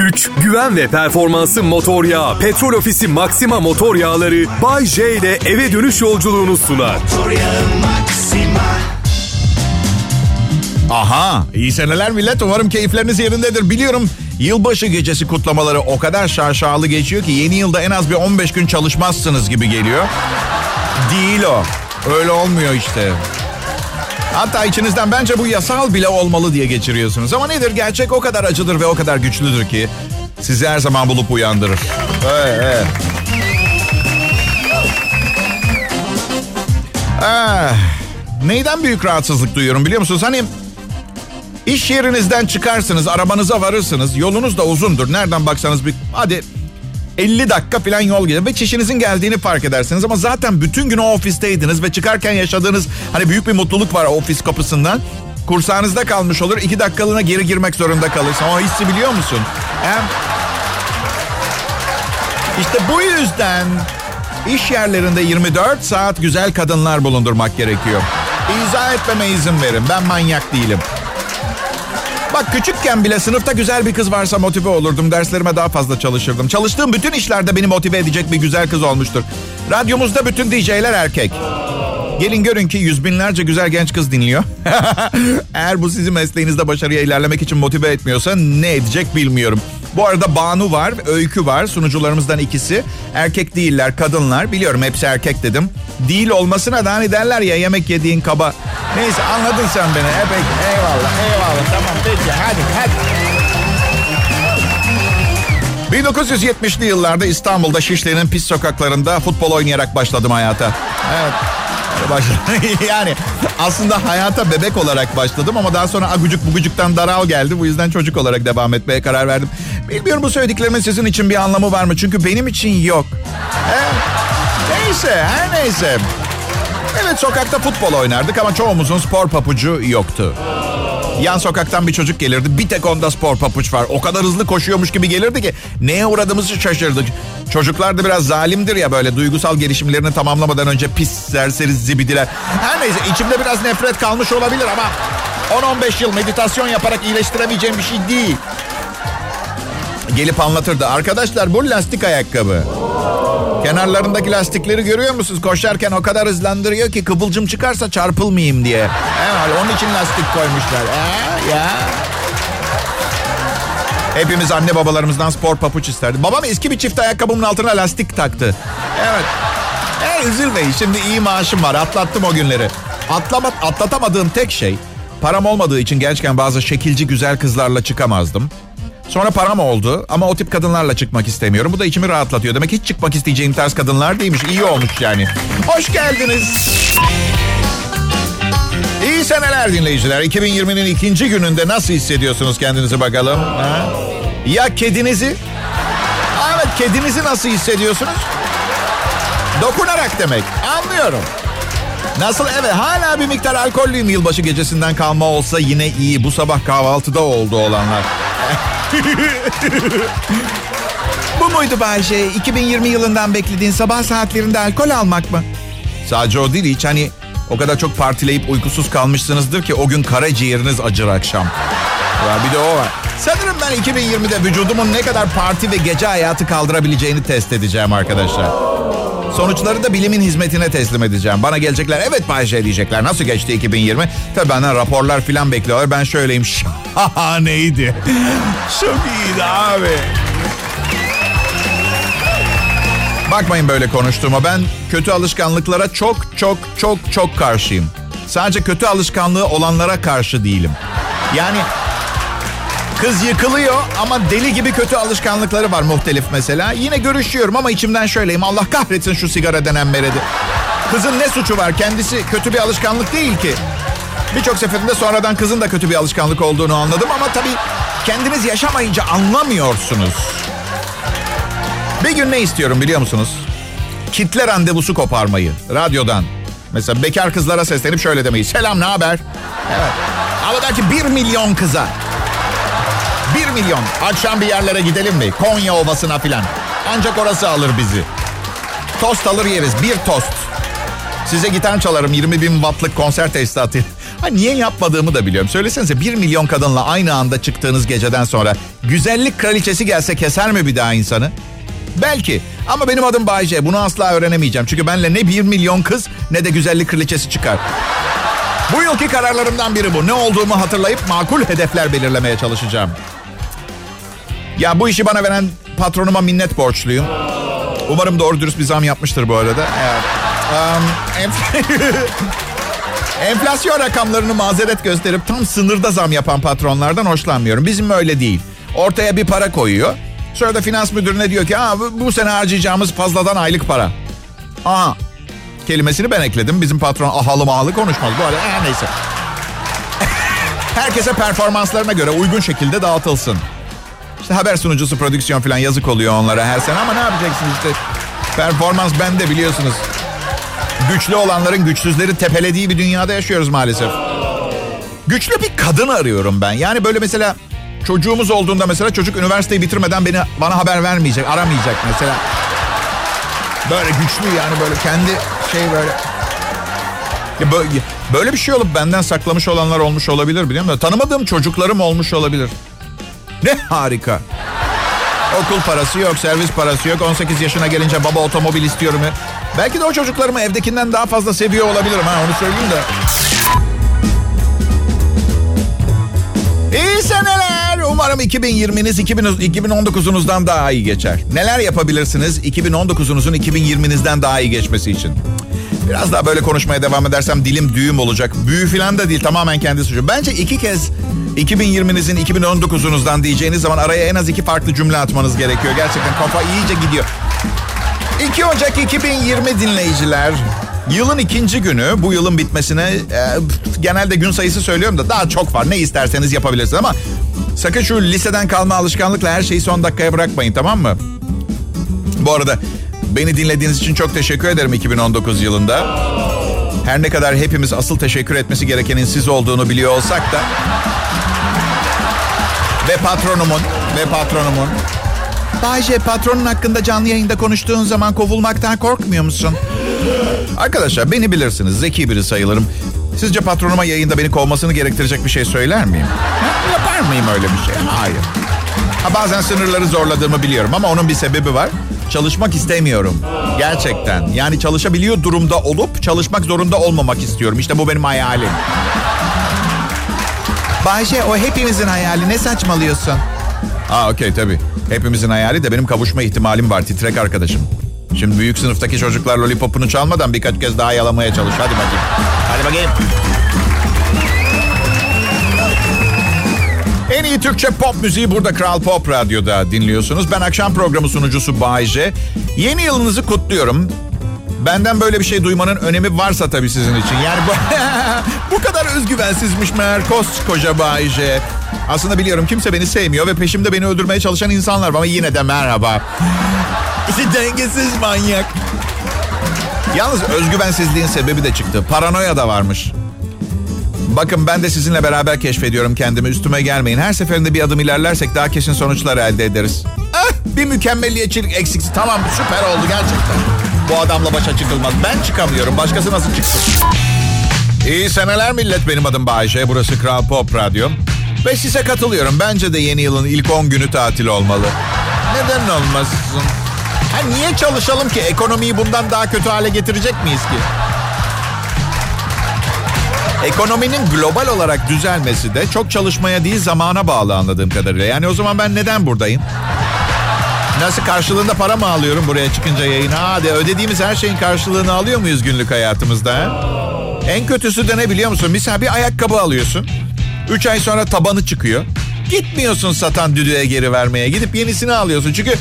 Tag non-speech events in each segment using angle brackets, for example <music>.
Güç, güven ve performansı motor yağı. Petrol Ofisi Maxima motor yağları Bay J ile eve dönüş yolculuğunu sunar. Aha iyi seneler millet umarım keyifleriniz yerindedir. Biliyorum yılbaşı gecesi kutlamaları o kadar şaşalı geçiyor ki yeni yılda en az bir 15 gün çalışmazsınız gibi geliyor. Değil o. Öyle olmuyor işte. Hatta içinizden bence bu yasal bile olmalı diye geçiriyorsunuz. Ama nedir gerçek o kadar acıdır ve o kadar güçlüdür ki sizi her zaman bulup uyandırır. Evet, evet. Ah, neyden büyük rahatsızlık duyuyorum biliyor musunuz? Hani iş yerinizden çıkarsınız, arabanıza varırsınız. Yolunuz da uzundur. Nereden baksanız bir hadi 50 dakika falan yol gider ve çişinizin geldiğini fark edersiniz ama zaten bütün gün o ofisteydiniz ve çıkarken yaşadığınız hani büyük bir mutluluk var ofis kapısından. Kursağınızda kalmış olur. iki dakikalığına geri girmek zorunda kalırsın. O hissi biliyor musun? Hem işte bu yüzden iş yerlerinde 24 saat güzel kadınlar bulundurmak gerekiyor. İzah etmeme izin verin. Ben manyak değilim. Bak küçükken bile sınıfta güzel bir kız varsa motive olurdum. Derslerime daha fazla çalışırdım. Çalıştığım bütün işlerde beni motive edecek bir güzel kız olmuştur. Radyomuzda bütün DJ'ler erkek. Gelin görün ki yüz binlerce güzel genç kız dinliyor. <laughs> Eğer bu sizi mesleğinizde başarıya ilerlemek için motive etmiyorsa ne edecek bilmiyorum. Bu arada Banu var, Öykü var sunucularımızdan ikisi. Erkek değiller, kadınlar. Biliyorum hepsi erkek dedim. Değil olmasına da hani derler ya yemek yediğin kaba. Neyse anladın sen beni. Hep eyvallah, eyvallah. Tamam peki hadi hadi. 1970'li yıllarda İstanbul'da Şişli'nin pis sokaklarında futbol oynayarak başladım hayata. Evet. <laughs> yani aslında hayata bebek olarak başladım ama daha sonra agucuk bugucuktan daral geldi. Bu yüzden çocuk olarak devam etmeye karar verdim. Bilmiyorum bu söylediklerimin sizin için bir anlamı var mı? Çünkü benim için yok. Evet. Neyse her neyse. Evet sokakta futbol oynardık ama çoğumuzun spor papucu yoktu. Yan sokaktan bir çocuk gelirdi. Bir tek onda spor papuç var. O kadar hızlı koşuyormuş gibi gelirdi ki neye uğradığımızı şaşırdık. Çocuklar da biraz zalimdir ya böyle duygusal gelişimlerini tamamlamadan önce pis, serseri zibidiler. Her neyse içimde biraz nefret kalmış olabilir ama 10-15 yıl meditasyon yaparak iyileştiremeyeceğim bir şey değil. Gelip anlatırdı. Arkadaşlar bu lastik ayakkabı. Kenarlarındaki lastikleri görüyor musunuz? Koşarken o kadar hızlandırıyor ki kıvılcım çıkarsa çarpılmayayım diye. Evet, onun için lastik koymuşlar. Ee, ya. Hepimiz anne babalarımızdan spor papuç isterdi. Babam eski bir çift ayakkabımın altına lastik taktı. Evet. E, üzülmeyin şimdi iyi maaşım var atlattım o günleri. Atlama, atlatamadığım tek şey param olmadığı için gençken bazı şekilci güzel kızlarla çıkamazdım. Sonra param oldu ama o tip kadınlarla çıkmak istemiyorum. Bu da içimi rahatlatıyor. Demek hiç çıkmak isteyeceğim tarz kadınlar değilmiş. İyi olmuş yani. Hoş geldiniz. İyi seneler dinleyiciler. 2020'nin ikinci gününde nasıl hissediyorsunuz kendinizi bakalım? Ha? Ya kedinizi? Evet kedinizi nasıl hissediyorsunuz? Dokunarak demek. Anlıyorum. Nasıl? Evet hala bir miktar alkollüyüm yılbaşı gecesinden kalma olsa yine iyi. Bu sabah kahvaltıda oldu olanlar. Bu muydu Bayşe? 2020 yılından beklediğin sabah saatlerinde alkol almak mı? Sadece o değil hiç hani o kadar çok partileyip uykusuz kalmışsınızdır ki o gün karaciğeriniz acır akşam. Ya bir de o var. Sanırım ben 2020'de vücudumun ne kadar parti ve gece hayatı kaldırabileceğini test edeceğim arkadaşlar. Sonuçları da bilimin hizmetine teslim edeceğim. Bana gelecekler evet Bayşe diyecekler. Nasıl geçti 2020? Tabii benden raporlar falan bekliyorlar. Ben şöyleyim <laughs> şahaneydi. Çok iyiydi abi. Bakmayın böyle konuştuğuma. Ben kötü alışkanlıklara çok çok çok çok karşıyım. Sadece kötü alışkanlığı olanlara karşı değilim. Yani kız yıkılıyor ama deli gibi kötü alışkanlıkları var muhtelif mesela. Yine görüşüyorum ama içimden şöyleyim. Allah kahretsin şu sigara denen meredi. Kızın ne suçu var? Kendisi kötü bir alışkanlık değil ki. Birçok seferinde sonradan kızın da kötü bir alışkanlık olduğunu anladım ama tabii kendiniz yaşamayınca anlamıyorsunuz. Bir gün ne istiyorum biliyor musunuz? Kitle randevusu koparmayı radyodan. Mesela bekar kızlara seslenip şöyle demeyi. Selam ne haber? Evet. Ama der ki bir milyon kıza. Bir milyon. Akşam bir yerlere gidelim mi? Konya Ovası'na filan. Ancak orası alır bizi. Tost alır yeriz. Bir tost. Size gitar çalarım 20 bin wattlık konser tesisatı. <laughs> Ha niye yapmadığımı da biliyorum. Söylesenize 1 milyon kadınla aynı anda çıktığınız geceden sonra güzellik kraliçesi gelse keser mi bir daha insanı? Belki ama benim adım Bayce. Bunu asla öğrenemeyeceğim. Çünkü benle ne 1 milyon kız ne de güzellik kraliçesi çıkar. Bu yılki kararlarımdan biri bu. Ne olduğumu hatırlayıp makul hedefler belirlemeye çalışacağım. Ya bu işi bana veren patronuma minnet borçluyum. Umarım doğru dürüst bir zam yapmıştır bu arada. <laughs> Enflasyon rakamlarını mazeret gösterip tam sınırda zam yapan patronlardan hoşlanmıyorum. Bizim öyle değil. Ortaya bir para koyuyor. Sonra da finans müdürüne diyor ki bu, bu sene harcayacağımız fazladan aylık para. Aha kelimesini ben ekledim. Bizim patron ahalı mahalı konuşmaz. Bu arada ee, neyse. <laughs> Herkese performanslarına göre uygun şekilde dağıtılsın. İşte haber sunucusu, prodüksiyon falan yazık oluyor onlara her sene ama ne yapacaksınız işte. Performans bende biliyorsunuz. Güçlü olanların güçsüzleri tepelediği bir dünyada yaşıyoruz maalesef. Güçlü bir kadın arıyorum ben. Yani böyle mesela çocuğumuz olduğunda mesela çocuk üniversiteyi bitirmeden beni bana haber vermeyecek, aramayacak mesela. Böyle güçlü yani böyle kendi şey böyle. Ya böyle, böyle bir şey olup benden saklamış olanlar olmuş olabilir biliyor musun? Tanımadığım çocuklarım olmuş olabilir. Ne harika. Okul parası yok, servis parası yok. 18 yaşına gelince baba otomobil istiyorum. Belki de o çocuklarımı evdekinden daha fazla seviyor olabilirim ha onu söyleyeyim de. İyi seneler. Umarım 2020'niz 2019'unuzdan daha iyi geçer. Neler yapabilirsiniz 2019'unuzun 2020'nizden daha iyi geçmesi için? Biraz daha böyle konuşmaya devam edersem dilim düğüm olacak. Büyü falan da değil tamamen kendi suçu. Bence iki kez 2020'nizin 2019'unuzdan diyeceğiniz zaman araya en az iki farklı cümle atmanız gerekiyor. Gerçekten kafa iyice gidiyor. 2 Ocak 2020 dinleyiciler. Yılın ikinci günü bu yılın bitmesine e, genelde gün sayısı söylüyorum da daha çok var. Ne isterseniz yapabilirsiniz ama sakın şu liseden kalma alışkanlıkla her şeyi son dakikaya bırakmayın tamam mı? Bu arada beni dinlediğiniz için çok teşekkür ederim 2019 yılında. Her ne kadar hepimiz asıl teşekkür etmesi gerekenin siz olduğunu biliyor olsak da ve patronumun ve patronumun Bayce patronun hakkında canlı yayında konuştuğun zaman kovulmaktan korkmuyor musun? Arkadaşlar beni bilirsiniz. Zeki biri sayılırım. Sizce patronuma yayında beni kovmasını gerektirecek bir şey söyler miyim? Yapar mıyım öyle bir şey? Hayır. Ha, bazen sınırları zorladığımı biliyorum ama onun bir sebebi var. Çalışmak istemiyorum. Gerçekten. Yani çalışabiliyor durumda olup çalışmak zorunda olmamak istiyorum. İşte bu benim hayalim. Bayşe o hepimizin hayali. Ne saçmalıyorsun? Aa okey tabii. Hepimizin hayali de benim kavuşma ihtimalim var titrek arkadaşım. Şimdi büyük sınıftaki çocuklar lollipopunu çalmadan birkaç kez daha yalamaya çalış. Hadi bakayım. Hadi bakayım. En iyi Türkçe pop müziği burada Kral Pop Radyo'da dinliyorsunuz. Ben akşam programı sunucusu Bayce. Yeni yılınızı kutluyorum. Benden böyle bir şey duymanın önemi varsa tabii sizin için. Yani bu, <laughs> bu kadar özgüvensizmiş meğer koskoca Bayce. Aslında biliyorum kimse beni sevmiyor ve peşimde beni öldürmeye çalışan insanlar var ama yine de merhaba. <laughs> İşte dengesiz manyak. Yalnız özgüvensizliğin sebebi de çıktı. Paranoya da varmış. Bakın ben de sizinle beraber keşfediyorum kendimi. Üstüme gelmeyin. Her seferinde bir adım ilerlersek daha kesin sonuçlar elde ederiz. Ah, bir mükemmelliyetçilik eksiksi. Tamam süper oldu gerçekten. Bu adamla başa çıkılmaz. Ben çıkamıyorum. Başkası nasıl çıksın? İyi seneler millet. Benim adım Bayşe. Burası Kral Pop Radyo. Ve size katılıyorum. Bence de yeni yılın ilk 10 günü tatil olmalı. Neden olmasın? Ha niye çalışalım ki? Ekonomiyi bundan daha kötü hale getirecek miyiz ki? Ekonominin global olarak düzelmesi de çok çalışmaya değil zamana bağlı anladığım kadarıyla. Yani o zaman ben neden buradayım? Nasıl karşılığında para mı alıyorum buraya çıkınca yayına? Hadi ödediğimiz her şeyin karşılığını alıyor muyuz günlük hayatımızda? He? En kötüsü de ne biliyor musun? Mesela bir ayakkabı alıyorsun. Üç ay sonra tabanı çıkıyor. Gitmiyorsun satan düdüğe geri vermeye. Gidip yenisini alıyorsun. Çünkü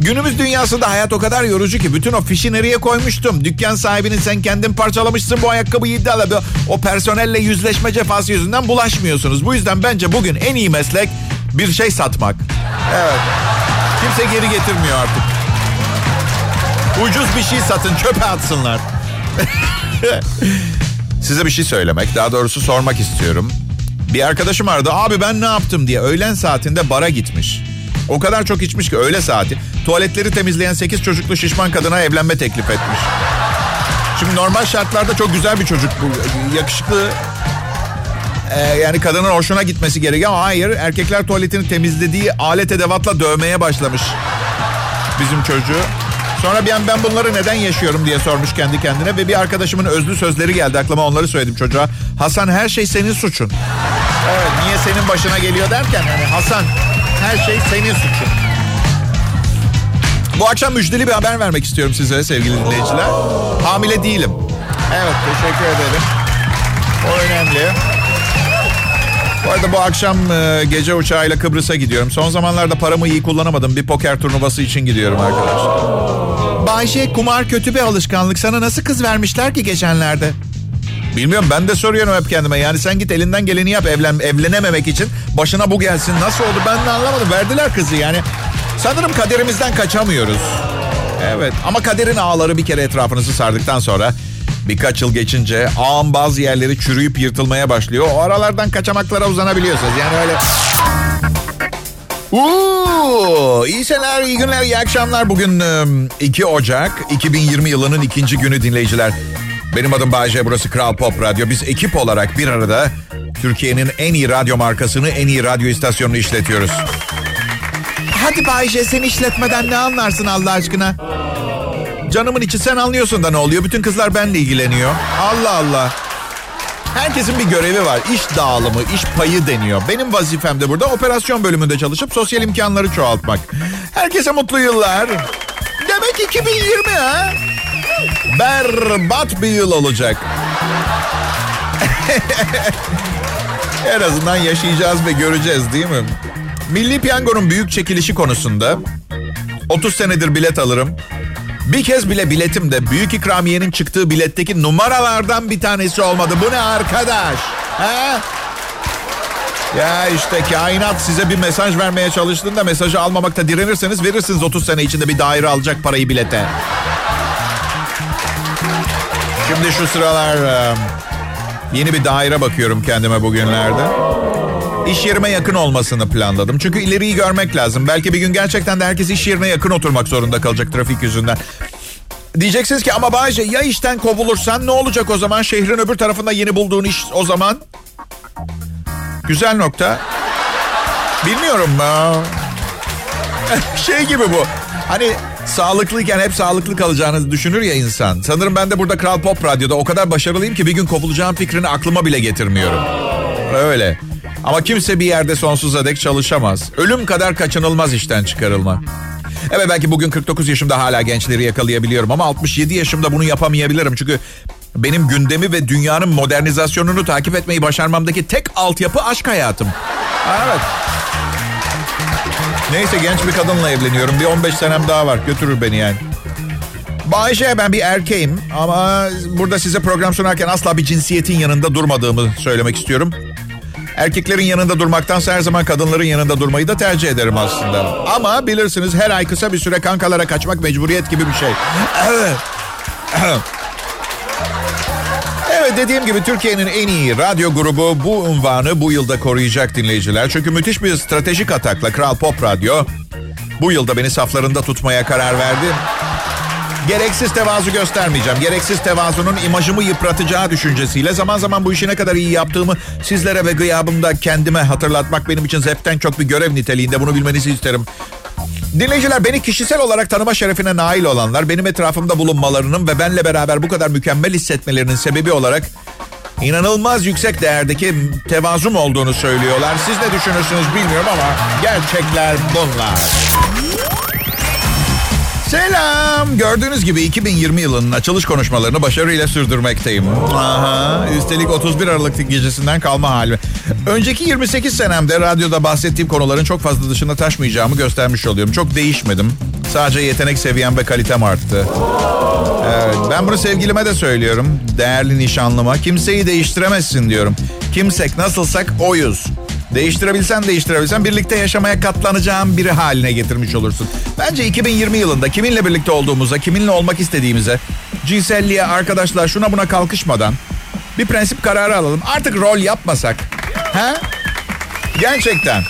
günümüz dünyasında hayat o kadar yorucu ki bütün o fişi nereye koymuştum? Dükkan sahibinin sen kendin parçalamışsın bu ayakkabıyı iddialı. O personelle yüzleşme cefası yüzünden bulaşmıyorsunuz. Bu yüzden bence bugün en iyi meslek bir şey satmak. Evet. Kimse geri getirmiyor artık. Ucuz bir şey satın çöpe atsınlar. <laughs> Size bir şey söylemek, daha doğrusu sormak istiyorum. Bir arkadaşım aradı. Abi ben ne yaptım diye öğlen saatinde bara gitmiş. O kadar çok içmiş ki öğle saati. Tuvaletleri temizleyen 8 çocuklu şişman kadına evlenme teklif etmiş. Şimdi normal şartlarda çok güzel bir çocuk bu. Yakışıklı. Ee, yani kadının hoşuna gitmesi gerekiyor ama hayır. Erkekler tuvaletini temizlediği alet edevatla dövmeye başlamış bizim çocuğu. Sonra bir an ben bunları neden yaşıyorum diye sormuş kendi kendine ve bir arkadaşımın özlü sözleri geldi aklıma onları söyledim çocuğa. Hasan her şey senin suçun. Evet niye senin başına geliyor derken yani Hasan her şey senin suçun. Bu akşam müjdeli bir haber vermek istiyorum size sevgili dinleyiciler. Hamile değilim. Evet teşekkür ederim. O önemli. Bu arada bu akşam e, gece uçağıyla Kıbrıs'a gidiyorum. Son zamanlarda paramı iyi kullanamadım. Bir poker turnuvası için gidiyorum arkadaşlar. Bayşe kumar kötü bir alışkanlık. Sana nasıl kız vermişler ki geçenlerde? Bilmiyorum ben de soruyorum hep kendime. Yani sen git elinden geleni yap evlen, evlenememek için. Başına bu gelsin. Nasıl oldu ben de anlamadım. Verdiler kızı yani. Sanırım kaderimizden kaçamıyoruz. Evet ama kaderin ağları bir kere etrafınızı sardıktan sonra birkaç yıl geçince ağın bazı yerleri çürüyüp yırtılmaya başlıyor. O aralardan kaçamaklara uzanabiliyorsunuz. Yani öyle... Uuu, iyi seneler, iyi günler, iyi akşamlar. Bugün 2 Ocak 2020 yılının ikinci günü dinleyiciler. Benim adım Bayece, burası Kral Pop Radyo. Biz ekip olarak bir arada Türkiye'nin en iyi radyo markasını, en iyi radyo istasyonunu işletiyoruz. Hadi Bayce sen işletmeden ne anlarsın Allah aşkına? Canımın içi sen anlıyorsun da ne oluyor? Bütün kızlar benimle ilgileniyor. Allah Allah. Herkesin bir görevi var. İş dağılımı, iş payı deniyor. Benim vazifem de burada operasyon bölümünde çalışıp sosyal imkanları çoğaltmak. Herkese mutlu yıllar. Demek 2020 ha? Berbat bir yıl olacak. <laughs> en azından yaşayacağız ve göreceğiz değil mi? Milli Piyango'nun büyük çekilişi konusunda 30 senedir bilet alırım. Bir kez bile biletim büyük ikramiyenin çıktığı biletteki numaralardan bir tanesi olmadı. Bu ne arkadaş? Ha? Ya işte kainat size bir mesaj vermeye çalıştığında mesajı almamakta direnirseniz verirsiniz 30 sene içinde bir daire alacak parayı bilete. Şimdi şu sıralar yeni bir daire bakıyorum kendime bugünlerde. İş yerime yakın olmasını planladım. Çünkü ileriyi görmek lazım. Belki bir gün gerçekten de herkes iş yerine yakın oturmak zorunda kalacak trafik yüzünden. Diyeceksiniz ki ama Bayce ya işten kovulursan ne olacak o zaman? Şehrin öbür tarafında yeni bulduğun iş o zaman? Güzel nokta. Bilmiyorum. <laughs> Şey gibi bu. Hani sağlıklıyken hep sağlıklı kalacağını düşünür ya insan. Sanırım ben de burada Kral Pop Radyo'da o kadar başarılıyım ki bir gün kovulacağım fikrini aklıma bile getirmiyorum. Öyle. Ama kimse bir yerde sonsuza dek çalışamaz. Ölüm kadar kaçınılmaz işten çıkarılma. Evet belki bugün 49 yaşımda hala gençleri yakalayabiliyorum ama 67 yaşımda bunu yapamayabilirim. Çünkü benim gündemi ve dünyanın modernizasyonunu takip etmeyi başarmamdaki tek altyapı aşk hayatım. Evet. Neyse genç bir kadınla evleniyorum. Bir 15 senem daha var. Götürür beni yani. Bayşe ben bir erkeğim ama burada size program sunarken asla bir cinsiyetin yanında durmadığımı söylemek istiyorum. Erkeklerin yanında durmaktansa her zaman kadınların yanında durmayı da tercih ederim aslında. Ama bilirsiniz her ay kısa bir süre kankalara kaçmak mecburiyet gibi bir şey. Evet. <clears throat> <clears throat> <clears throat> Dediğim gibi Türkiye'nin en iyi radyo grubu bu unvanı bu yılda koruyacak dinleyiciler. Çünkü müthiş bir stratejik atakla Kral Pop Radyo bu yılda beni saflarında tutmaya karar verdi. Gereksiz tevazu göstermeyeceğim. Gereksiz tevazunun imajımı yıpratacağı düşüncesiyle zaman zaman bu işi ne kadar iyi yaptığımı sizlere ve gıyabımda kendime hatırlatmak benim için zevkten çok bir görev niteliğinde bunu bilmenizi isterim. Dinleyiciler beni kişisel olarak tanıma şerefine nail olanlar benim etrafımda bulunmalarının ve benle beraber bu kadar mükemmel hissetmelerinin sebebi olarak inanılmaz yüksek değerdeki tevazum olduğunu söylüyorlar. Siz ne düşünürsünüz bilmiyorum ama gerçekler bunlar. Selam. Gördüğünüz gibi 2020 yılının açılış konuşmalarını başarıyla sürdürmekteyim. Aha, üstelik 31 Aralık gecesinden kalma hali. Önceki 28 senemde radyoda bahsettiğim konuların çok fazla dışına taşmayacağımı göstermiş oluyorum. Çok değişmedim. Sadece yetenek seviyem ve kalitem arttı. Evet, ben bunu sevgilime de söylüyorum. Değerli nişanlıma. Kimseyi değiştiremezsin diyorum. Kimsek nasılsak oyuz. Değiştirebilsen değiştirebilsen birlikte yaşamaya katlanacağım biri haline getirmiş olursun. Bence 2020 yılında kiminle birlikte olduğumuza, kiminle olmak istediğimize, cinselliğe, arkadaşlar şuna buna kalkışmadan bir prensip kararı alalım. Artık rol yapmasak. Ha? Gerçekten.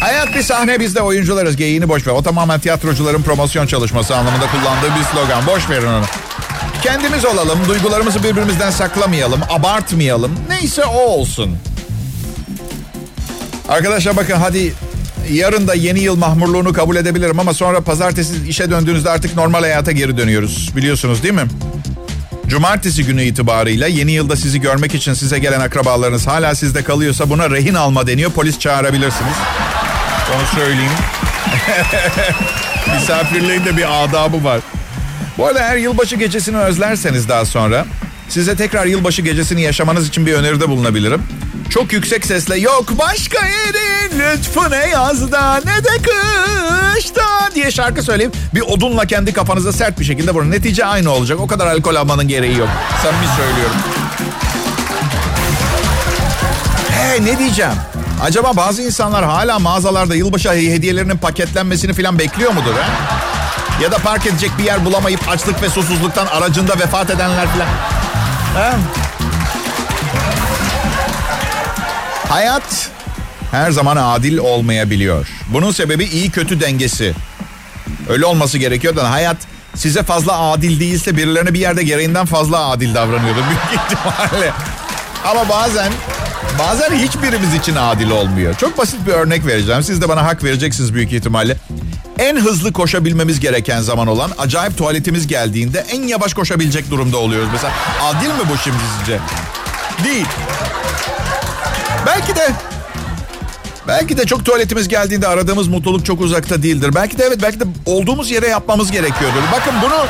Hayat bir sahne biz de oyuncularız. Geyiğini boş ver. O tamamen tiyatrocuların promosyon çalışması anlamında kullandığı bir slogan. Boş verin onu. Kendimiz olalım, duygularımızı birbirimizden saklamayalım, abartmayalım. Neyse o olsun. Arkadaşlar bakın hadi yarın da yeni yıl mahmurluğunu kabul edebilirim ama sonra pazartesi işe döndüğünüzde artık normal hayata geri dönüyoruz. Biliyorsunuz değil mi? Cumartesi günü itibarıyla yeni yılda sizi görmek için size gelen akrabalarınız hala sizde kalıyorsa buna rehin alma deniyor. Polis çağırabilirsiniz. Onu söyleyeyim. <laughs> Misafirliğin de bir adabı var. Bu arada her yılbaşı gecesini özlerseniz daha sonra size tekrar yılbaşı gecesini yaşamanız için bir öneride bulunabilirim. Çok yüksek sesle yok başka yerin lütfu ne yazda ne de kışta diye şarkı söyleyip bir odunla kendi kafanıza sert bir şekilde vurun. Netice aynı olacak. O kadar alkol almanın gereği yok. Samimi söylüyorum. He ne diyeceğim? Acaba bazı insanlar hala mağazalarda yılbaşı hediyelerinin paketlenmesini falan bekliyor mudur? He? Ya da park edecek bir yer bulamayıp açlık ve susuzluktan aracında vefat edenler falan. He? Hayat her zaman adil olmayabiliyor. Bunun sebebi iyi kötü dengesi. Öyle olması gerekiyor da hayat size fazla adil değilse birilerine bir yerde gereğinden fazla adil davranıyordu <laughs> büyük ihtimalle. Ama bazen bazen hiçbirimiz için adil olmuyor. Çok basit bir örnek vereceğim. Siz de bana hak vereceksiniz büyük ihtimalle. En hızlı koşabilmemiz gereken zaman olan acayip tuvaletimiz geldiğinde en yavaş koşabilecek durumda oluyoruz. Mesela adil mi bu şimdi sizce? Değil. Belki de Belki de çok tuvaletimiz geldiğinde aradığımız mutluluk çok uzakta değildir. Belki de evet belki de olduğumuz yere yapmamız gerekiyordur. Bakın bunu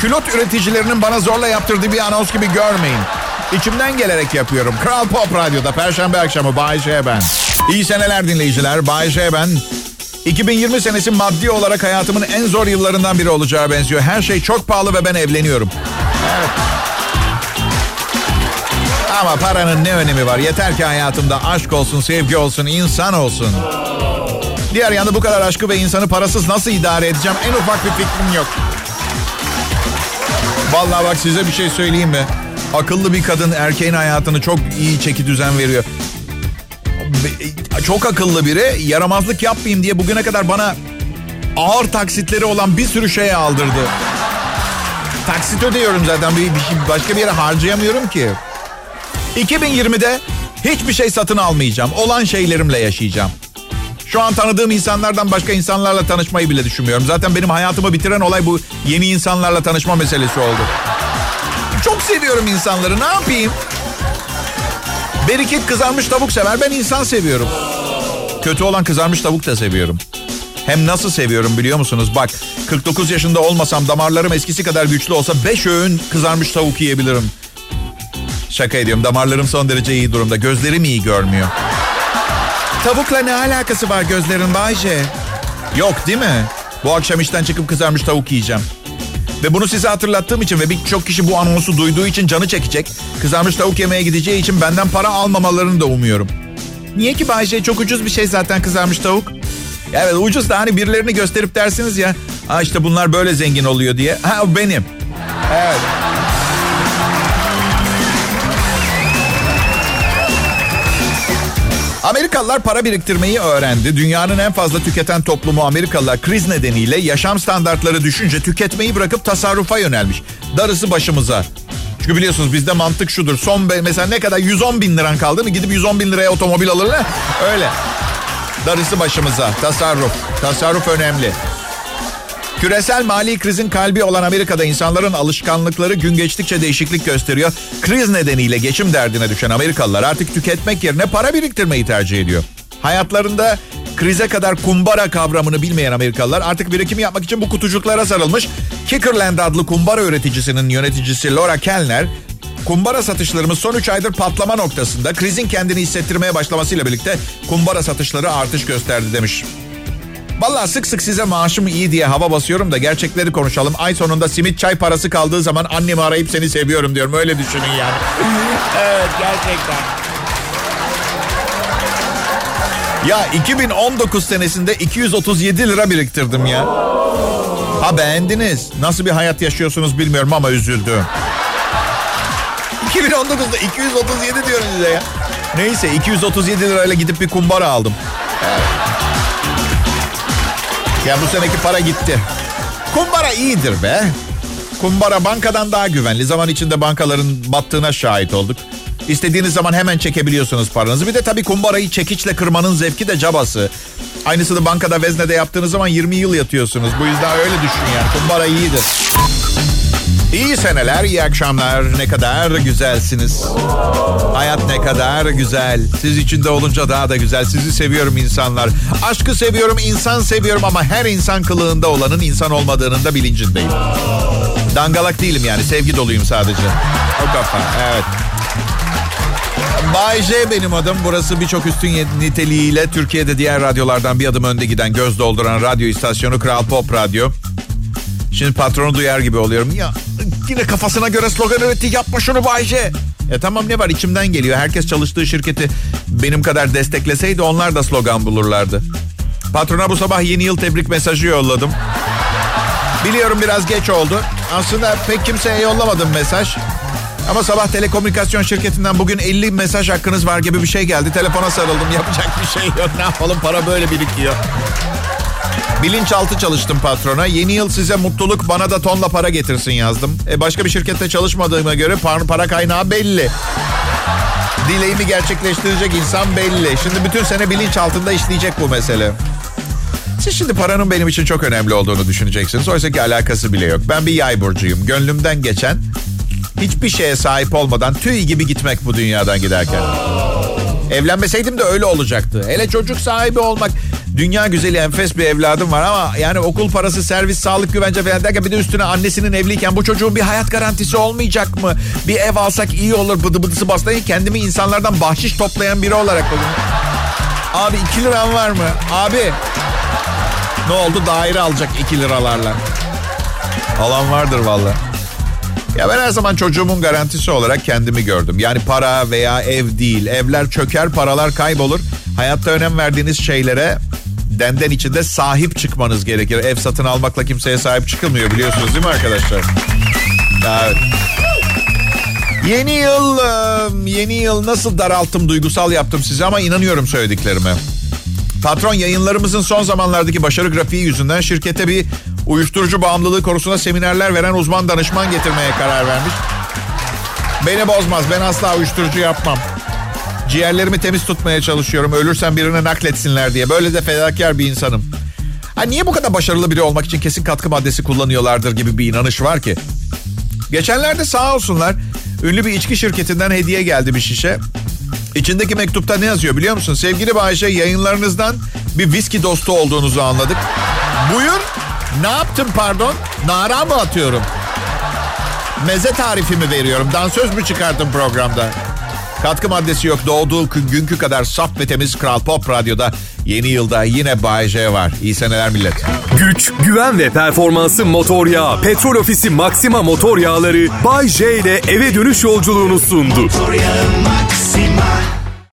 külot üreticilerinin bana zorla yaptırdığı bir anons gibi görmeyin. İçimden gelerek yapıyorum. Kral Pop Radyo'da Perşembe akşamı Bay ben. İyi seneler dinleyiciler. Bay ben. 2020 senesi maddi olarak hayatımın en zor yıllarından biri olacağı benziyor. Her şey çok pahalı ve ben evleniyorum. Evet. Ama paranın ne önemi var? Yeter ki hayatımda aşk olsun, sevgi olsun, insan olsun. Diğer yanda bu kadar aşkı ve insanı parasız nasıl idare edeceğim? En ufak bir fikrim yok. Vallahi bak size bir şey söyleyeyim mi? Akıllı bir kadın erkeğin hayatını çok iyi çeki düzen veriyor. Çok akıllı biri yaramazlık yapmayayım diye bugüne kadar bana ağır taksitleri olan bir sürü şey aldırdı. Taksit ödüyorum zaten. Bir, bir şey, başka bir yere harcayamıyorum ki. 2020'de hiçbir şey satın almayacağım. Olan şeylerimle yaşayacağım. Şu an tanıdığım insanlardan başka insanlarla tanışmayı bile düşünmüyorum. Zaten benim hayatımı bitiren olay bu yeni insanlarla tanışma meselesi oldu. Çok seviyorum insanları ne yapayım? Berikit kızarmış tavuk sever ben insan seviyorum. Kötü olan kızarmış tavuk da seviyorum. Hem nasıl seviyorum biliyor musunuz? Bak 49 yaşında olmasam damarlarım eskisi kadar güçlü olsa 5 öğün kızarmış tavuk yiyebilirim. Şaka ediyorum. Damarlarım son derece iyi durumda. Gözlerim iyi görmüyor. Tavukla ne alakası var gözlerin Bayce? Yok değil mi? Bu akşam işten çıkıp kızarmış tavuk yiyeceğim. Ve bunu size hatırlattığım için ve birçok kişi bu anonsu duyduğu için canı çekecek. Kızarmış tavuk yemeye gideceği için benden para almamalarını da umuyorum. Niye ki Bayce? Çok ucuz bir şey zaten kızarmış tavuk. Evet ucuz da hani birilerini gösterip dersiniz ya. Ha işte bunlar böyle zengin oluyor diye. Ha benim. Evet. Amerikalılar para biriktirmeyi öğrendi. Dünyanın en fazla tüketen toplumu Amerikalılar kriz nedeniyle yaşam standartları düşünce tüketmeyi bırakıp tasarrufa yönelmiş. Darısı başımıza. Çünkü biliyorsunuz bizde mantık şudur. Son be, mesela ne kadar 110 bin liran kaldı mı gidip 110 bin liraya otomobil alırlar. Öyle. Darısı başımıza. Tasarruf. Tasarruf önemli. Küresel mali krizin kalbi olan Amerika'da insanların alışkanlıkları gün geçtikçe değişiklik gösteriyor. Kriz nedeniyle geçim derdine düşen Amerikalılar artık tüketmek yerine para biriktirmeyi tercih ediyor. Hayatlarında krize kadar kumbara kavramını bilmeyen Amerikalılar artık birikim yapmak için bu kutucuklara sarılmış. Kickerland adlı kumbara üreticisinin yöneticisi Laura Kellner, kumbara satışlarımız son 3 aydır patlama noktasında krizin kendini hissettirmeye başlamasıyla birlikte kumbara satışları artış gösterdi demiş. Vallahi sık sık size maaşım iyi diye hava basıyorum da gerçekleri konuşalım. Ay sonunda simit çay parası kaldığı zaman annemi arayıp seni seviyorum diyorum. Öyle düşünün yani. <laughs> evet gerçekten. Ya 2019 senesinde 237 lira biriktirdim ya. Ha beğendiniz. Nasıl bir hayat yaşıyorsunuz bilmiyorum ama üzüldüm. 2019'da 237 diyorum size ya. Neyse 237 lirayla gidip bir kumbara aldım. Evet. Ya bu seneki para gitti. Kumbara iyidir be. Kumbara bankadan daha güvenli. Zaman içinde bankaların battığına şahit olduk. İstediğiniz zaman hemen çekebiliyorsunuz paranızı. Bir de tabii kumbarayı çekiçle kırmanın zevki de cabası. Aynısını bankada veznede yaptığınız zaman 20 yıl yatıyorsunuz. Bu yüzden öyle düşün yani. Kumbara iyidir. İyi seneler, iyi akşamlar. Ne kadar güzelsiniz. Hayat ne kadar güzel. Siz içinde olunca daha da güzel. Sizi seviyorum insanlar. Aşkı seviyorum, insan seviyorum ama her insan kılığında olanın insan olmadığının da bilincindeyim. Dangalak değilim yani. Sevgi doluyum sadece. O kafa. Evet. Bay J benim adım. Burası birçok üstün niteliğiyle Türkiye'de diğer radyolardan bir adım önde giden göz dolduran radyo istasyonu Kral Pop Radyo. Şimdi patronu duyar gibi oluyorum. Ya yine kafasına göre slogan üretti. Yapma şunu Bay J. E tamam ne var içimden geliyor. Herkes çalıştığı şirketi benim kadar destekleseydi onlar da slogan bulurlardı. Patrona bu sabah yeni yıl tebrik mesajı yolladım. Biliyorum biraz geç oldu. Aslında pek kimseye yollamadım mesaj. Ama sabah telekomünikasyon şirketinden bugün 50 mesaj hakkınız var gibi bir şey geldi. Telefona sarıldım yapacak bir şey yok. Ne yapalım para böyle birikiyor. Bilinçaltı çalıştım patrona. Yeni yıl size mutluluk bana da tonla para getirsin yazdım. E başka bir şirkette çalışmadığıma göre para, kaynağı belli. Dileğimi gerçekleştirecek insan belli. Şimdi bütün sene bilinç altında işleyecek bu mesele. Siz şimdi paranın benim için çok önemli olduğunu düşüneceksiniz. Oysa ki alakası bile yok. Ben bir yay burcuyum. Gönlümden geçen hiçbir şeye sahip olmadan tüy gibi gitmek bu dünyadan giderken. Evlenmeseydim de öyle olacaktı. Hele çocuk sahibi olmak. Dünya güzeli enfes bir evladım var ama yani okul parası, servis, sağlık güvence falan derken bir de üstüne annesinin evliyken bu çocuğun bir hayat garantisi olmayacak mı? Bir ev alsak iyi olur bıdı bıdısı baslayın kendimi insanlardan bahşiş toplayan biri olarak bugün. Abi 2 liram var mı? Abi ne oldu daire alacak 2 liralarla. Alan vardır valla. Ya ben her zaman çocuğumun garantisi olarak kendimi gördüm. Yani para veya ev değil. Evler çöker, paralar kaybolur. Hayatta önem verdiğiniz şeylere denden içinde sahip çıkmanız gerekir. Ev satın almakla kimseye sahip çıkılmıyor biliyorsunuz değil mi arkadaşlar? Evet. Yeni yıl, yeni yıl nasıl daralttım, duygusal yaptım size ama inanıyorum söylediklerime. Patron yayınlarımızın son zamanlardaki başarı grafiği yüzünden şirkete bir uyuşturucu bağımlılığı konusunda seminerler veren uzman danışman getirmeye karar vermiş. Beni bozmaz. Ben asla uyuşturucu yapmam. Ciğerlerimi temiz tutmaya çalışıyorum. Ölürsem birine nakletsinler diye. Böyle de fedakar bir insanım. Ha niye bu kadar başarılı biri olmak için kesin katkı maddesi kullanıyorlardır gibi bir inanış var ki. Geçenlerde sağ olsunlar ünlü bir içki şirketinden hediye geldi bir şişe. İçindeki mektupta ne yazıyor biliyor musun? Sevgili Bayşe yayınlarınızdan bir viski dostu olduğunuzu anladık. Buyur. Ne yaptım pardon? Nara mı atıyorum? Meze tarifi mi veriyorum? Dansöz mü çıkarttım programda? Katkı maddesi yok. Doğduğu günkü kadar saf ve temiz Kral Pop Radyo'da yeni yılda yine Bay J var. İyi seneler millet. Güç, güven ve performansı motor yağı. Petrol Ofisi Maxima motor yağları Bay J ile eve dönüş yolculuğunu sundu. Motor yağı Maxima.